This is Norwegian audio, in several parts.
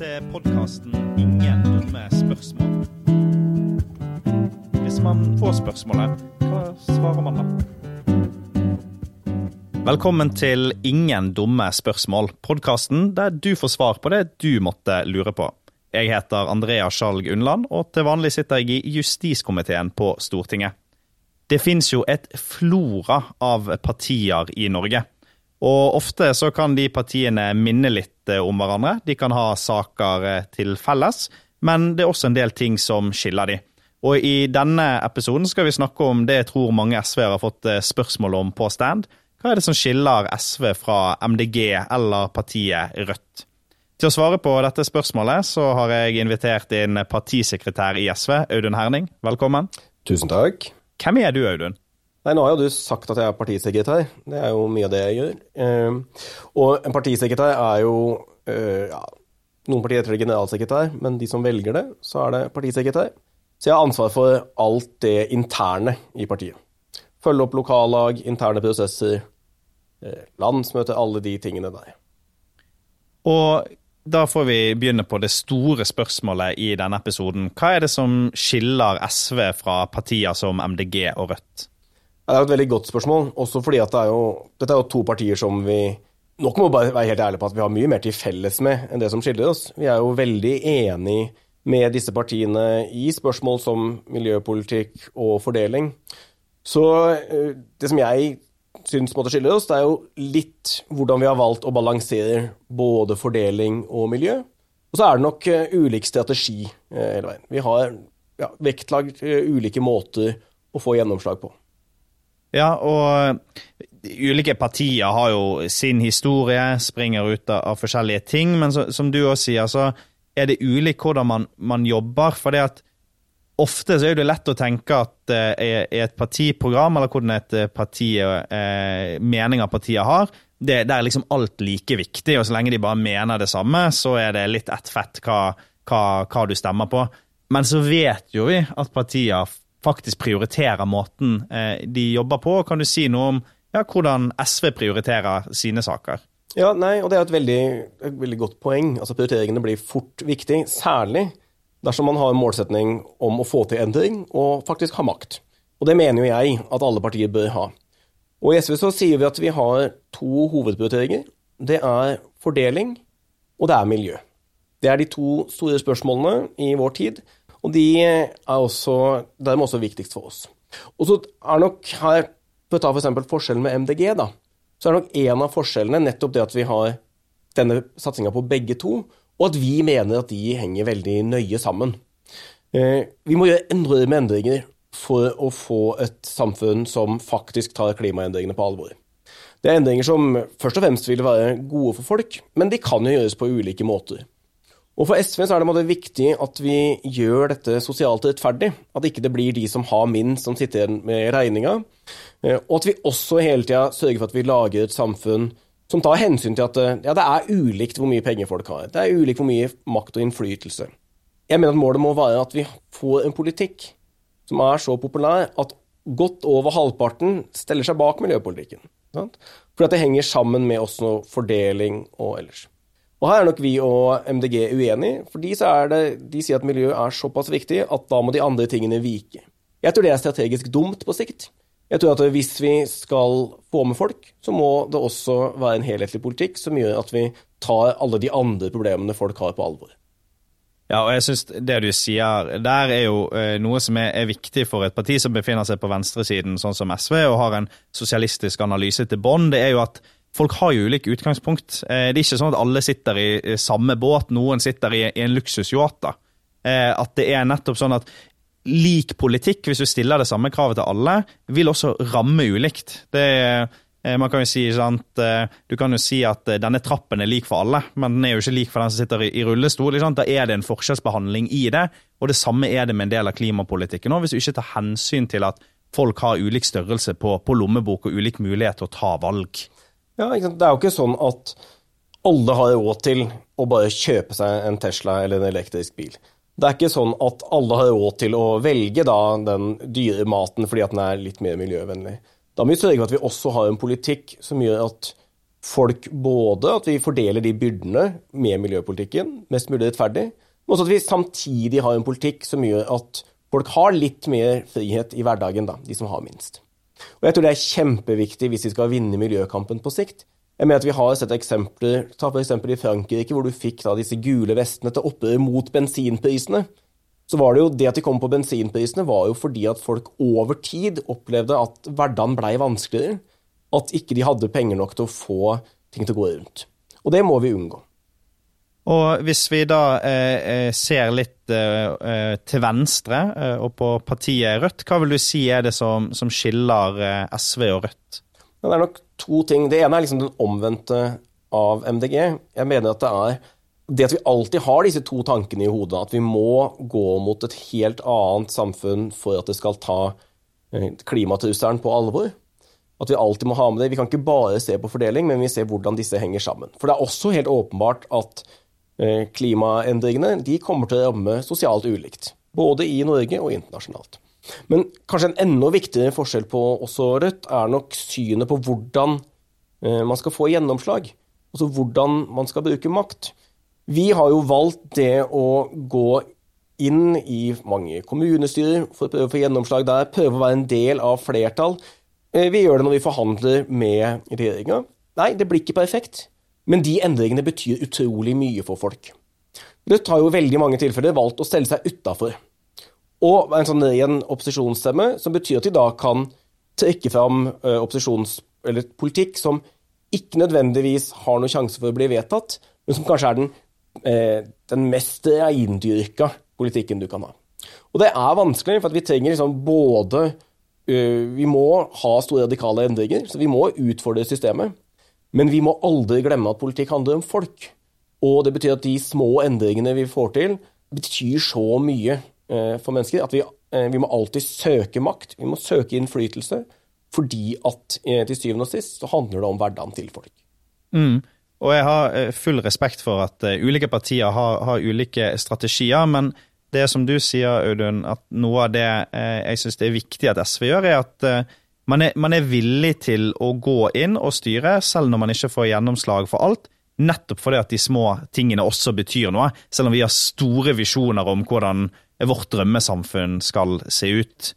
til podkasten 'Ingen dumme spørsmål'. Hvis man får spørsmålet, hva svarer man da? Velkommen til 'Ingen dumme spørsmål', podkasten der du får svar på det du måtte lure på. Jeg heter Andrea Skjalg Undland, og til vanlig sitter jeg i justiskomiteen på Stortinget. Det fins jo et flora av partier i Norge. Og ofte så kan de partiene minne litt eh, om hverandre. De kan ha saker eh, til felles, men det er også en del ting som skiller de. Og i denne episoden skal vi snakke om det jeg tror mange SV-ere har fått eh, spørsmål om på stand. Hva er det som skiller SV fra MDG eller partiet Rødt? Til å svare på dette spørsmålet så har jeg invitert inn partisekretær i SV, Audun Herning. Velkommen. Tusen takk. Hvem er du, Audun? Nei, nå har jo du sagt at jeg er partisekretær. Det er jo mye av det jeg gjør. Uh, og en partisekretær er jo uh, ja, Noen partier heter det generalsekretær, men de som velger det, så er det partisekretær. Så jeg har ansvar for alt det interne i partiet. Følge opp lokallag, interne prosesser, landsmøter, landsmøte, alle de tingene der. Og da får vi begynne på det store spørsmålet i denne episoden. Hva er det som skiller SV fra partier som MDG og Rødt? Det er jo et veldig godt spørsmål, også fordi at det er jo, dette er jo to partier som vi nok må bare være helt ærlige på at vi har mye mer til felles med enn det som skiller oss. Vi er jo veldig enig med disse partiene i spørsmål som miljøpolitikk og fordeling. Så eh, det som jeg syns måtte skille oss, det er jo litt hvordan vi har valgt å balansere både fordeling og miljø. Og så er det nok eh, ulik strategi eh, hele veien. Vi har ja, vektlagt ulike måter å få gjennomslag på. Ja, og ulike partier har jo sin historie, springer ut av, forskjellige ting. Men så, som du også sier, så er det ulikt hvordan man, man, jobber. For det at ofte så er det lett å tenke at eh, et partiprogram, eller hvordan et eh, parti, eh, meninger partiet har, det, det, er liksom alt like viktig. Og så lenge de bare mener det samme, så er det litt ett fett hva, hva, hva du stemmer på. Men så vet jo vi at partier faktisk prioriterer måten eh, de jobber på. Kan du si noe om ja, hvordan SV prioriterer sine saker? Ja, nei, og Det er et veldig, et veldig godt poeng. Altså Prioriteringene blir fort viktig, særlig dersom man har en målsetning om å få til endring og faktisk ha makt. Og det mener jo jeg at alle partier bør ha. Og I SV så sier vi at vi har to hovedprioriteringer. Det er fordeling, og det er miljø. Det er de to store spørsmålene i vår tid. Og de er også dermed også viktigst for oss. Og så er nok her, for å ta f.eks. For forskjellen med MDG, da, så er nok en av forskjellene nettopp det at vi har denne satsinga på begge to, og at vi mener at de henger veldig nøye sammen. Eh, vi må gjøre enorme endringer for å få et samfunn som faktisk tar klimaendringene på alvor. Det er endringer som først og fremst vil være gode for folk, men de kan jo gjøres på ulike måter. Og For SV så er det viktig at vi gjør dette sosialt rettferdig. At ikke det blir de som har minst, som sitter igjen med regninga. Eh, og at vi også hele tida sørger for at vi lager et samfunn som tar hensyn til at eh, ja, det er ulikt hvor mye penger folk har. Det er ulikt hvor mye makt og innflytelse. Jeg mener at målet må være at vi får en politikk som er så populær at godt over halvparten stiller seg bak miljøpolitikken. For at det henger sammen med også fordeling og ellers. Og Her er nok vi og MDG uenige, for de, de sier at miljø er såpass viktig at da må de andre tingene vike. Jeg tror det er strategisk dumt på sikt. Jeg tror at hvis vi skal få med folk, så må det også være en helhetlig politikk som gjør at vi tar alle de andre problemene folk har, på alvor. Ja, og jeg synes Det du sier der, er jo eh, noe som er, er, viktig for et parti som befinner seg på venstresiden, sånn som SV, og har en sosialistisk analyse til bånn. Det er jo at folk har jo ulike utgangspunkt. Eh, det er ikke sånn at alle sitter i samme båt, noen sitter i, en luksusyacht. Eh, at det er nettopp sånn at lik politikk, hvis du stiller det samme kravet til alle, vil også ramme ulikt. Det eh, man kan jo si, sant, Du kan jo si at denne trappen er lik for alle, men den er jo ikke lik for den som sitter i rullestol. Da er det en forskjellsbehandling i det, og det samme er det med en del av klimapolitikken. Hvis du ikke tar hensyn til at folk har ulik størrelse på, på lommebok og ulik mulighet til å ta valg. Ja, Det er jo ikke sånn at alle har råd til å bare kjøpe seg en Tesla eller en elektrisk bil. Det er ikke sånn at alle har råd til å velge da den dyre maten fordi den er litt mer miljøvennlig. Da må vi sørge for at vi også har en politikk som gjør at folk både at vi fordeler de byrdene med miljøpolitikken mest mulig rettferdig, men også at vi samtidig har en politikk som gjør at folk har litt mer frihet i hverdagen, da, de som har minst. Og jeg tror det er kjempeviktig hvis vi skal vinne miljøkampen på sikt. Jeg mener at Vi har sett eksempler ta for eksempel i Frankrike, hvor du fikk da disse gule vestene til opprør mot bensinprisene. Så var det jo det at de kom på bensinprisene, var jo fordi at folk over tid opplevde at hverdagen blei vanskeligere. At ikke de hadde penger nok til å få ting til å gå rundt. Og det må vi unngå. Og hvis vi da eh, eh, ser litt eh, eh, til venstre eh, og på partiet Rødt, hva vil du si er det som, som skiller eh, SV og Rødt? Det er nok to ting. Det ene er liksom den omvendte av MDG. Jeg mener at det er det at vi alltid har disse to tankene i hodet, at vi må gå mot et helt annet samfunn for at det skal ta klimatrusselen på alvor. At vi alltid må ha med det. Vi kan ikke bare se på fordeling, men vi ser hvordan disse henger sammen. For det er også helt åpenbart at klimaendringene de kommer til å ramme sosialt ulikt. Både i Norge og internasjonalt. Men kanskje en enda viktigere forskjell på oss og Rødt er nok synet på hvordan eh, man skal få gjennomslag. Altså hvordan man skal bruke makt. Vi har jo valgt det å gå inn i mange kommunestyrer for å prøve å få gjennomslag der, prøve å være en del av flertall. Eh, vi gjør det når vi forhandler med regjeringa. Nei, det blir ikke perfekt. Men de endringene betyr utrolig mye for folk. Rødt har jo veldig mange tilfeller valgt å stelle seg utafor. Og en sånn ren opposisjonsstemme, som betyr at de da kan trekke fram eller politikk som ikke nødvendigvis har noen sjanse for å bli vedtatt, men som kanskje er den, den mest reindyrka politikken du kan ha. Og det er vanskelig, for vi trenger liksom både Vi må ha store radikale endringer, så vi må utfordre systemet. Men vi må aldri glemme at politikk handler om folk. Og det betyr at de små endringene vi får til, betyr så mye eh, for mennesker at vi, eh, vi, må alltid søke makt. Vi må søke innflytelse. Fordi at eh, til syvende og sist så handler det om hverdagen til folk. Mm. Og jeg har full respekt for at ulike partier har, har ulike strategier. men det som du sier, Audun, at noe av det jeg syns det er viktig at SV gjør, er at man er, man er, villig til å gå inn og styre, selv når man ikke får gjennomslag for alt. Nettopp fordi at de små tingene også betyr noe, selv om vi har store visjoner om hvordan vårt drømmesamfunn skal se ut.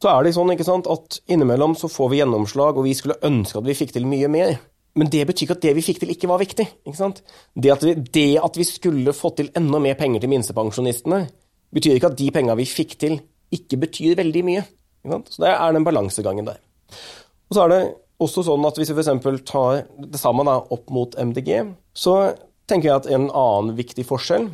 Så er det sånn ikke sant, at innimellom så får vi gjennomslag, og vi skulle ønske at vi fikk til mye mer. Men det betyr ikke at det vi fikk til, ikke var viktig. ikke sant? Det at vi, det at vi skulle fått til enda mer penger til minstepensjonistene, betyr ikke at de penga vi fikk til, ikke betyr veldig mye. Så det er den balansegangen der. Og så er det også sånn at hvis vi f.eks. tar det samme da, opp mot MDG, så tenker jeg at en annen viktig forskjell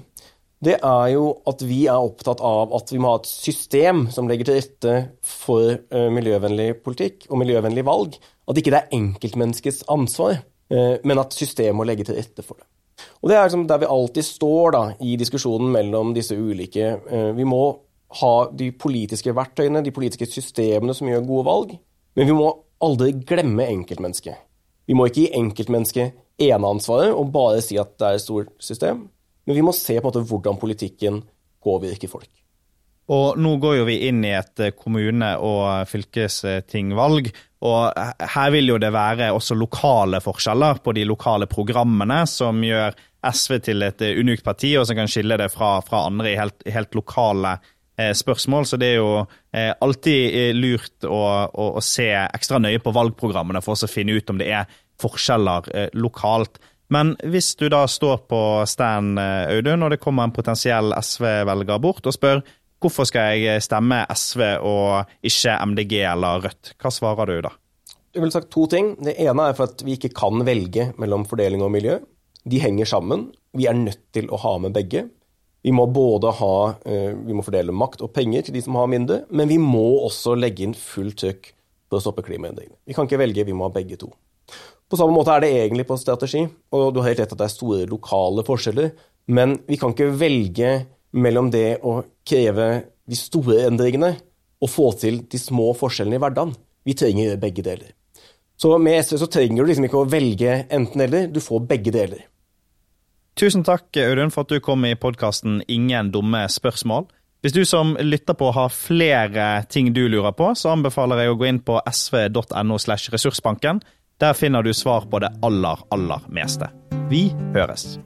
det er jo at vi er opptatt av at vi må ha et system som legger til rette for uh, miljøvennlig politikk og miljøvennlig valg. At ikke det er enkeltmenneskets ansvar, uh, men at systemet må legge til rette for det. Og Det er liksom der vi alltid står da, i diskusjonen mellom disse ulike uh, Vi må ha de politiske verktøyene, de politiske systemene som gjør gode valg. Men vi må aldri glemme enkeltmennesket. Vi må ikke gi enkeltmennesket eneansvaret og bare si at det er et stort system. Men vi må se på en måte hvordan politikken påvirker folk. Og nå går jo vi inn i et eh, kommune- og fylkestingvalg. Og her vil jo det være også lokale forskjeller på de lokale programmene, som gjør SV til et eh, unikt parti, og som kan skille det fra, fra andre i helt, helt lokale spørsmål, så det er jo eh, alltid eh, lurt å, å, å, se ekstra nøye på valgprogrammene for å finne ut om det er forskjeller lokalt. Men hvis du da står på stand, Audun, og det kommer en potensiell SV-velger bort og spør hvorfor skal jeg stemme SV og ikke MDG eller Rødt, hva svarer du da? Jeg ville sagt to ting. Det ene er for at vi ikke kan velge mellom fordeling og miljø. De henger sammen. Vi er nødt til å ha med begge. Vi må både ha, eh, vi må fordele makt og penger til de som har mindre, men vi må også legge inn fullt trykk for å stoppe klimaendringene. Vi kan ikke velge, vi må ha begge to. På samme måte er det egentlig på strategi, og du har helt rett at det er store lokale forskjeller, men vi kan ikke velge mellom det å kreve de store endringene og få til de små forskjellene i hverdagen. Vi trenger begge deler. Så med SV så trenger du liksom ikke å velge enten-eller, du får begge deler. Tusen takk, Audun, for at du kom i podkasten Ingen dumme spørsmål. Hvis du som lytter på har flere ting du lurer på, så anbefaler jeg å gå inn på sv.no slash ressursbanken. Der finner du svar på det aller, aller meste. Vi høres.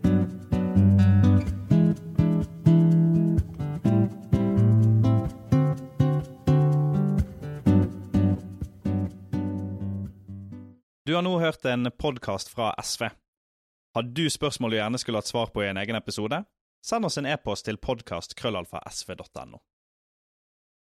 Du har nå hørt en podkast fra SV. Har du spørsmål du gjerne skulle hatt svar på i en egen episode? Send oss en e-post til podkastkrøllalfa.sv.no.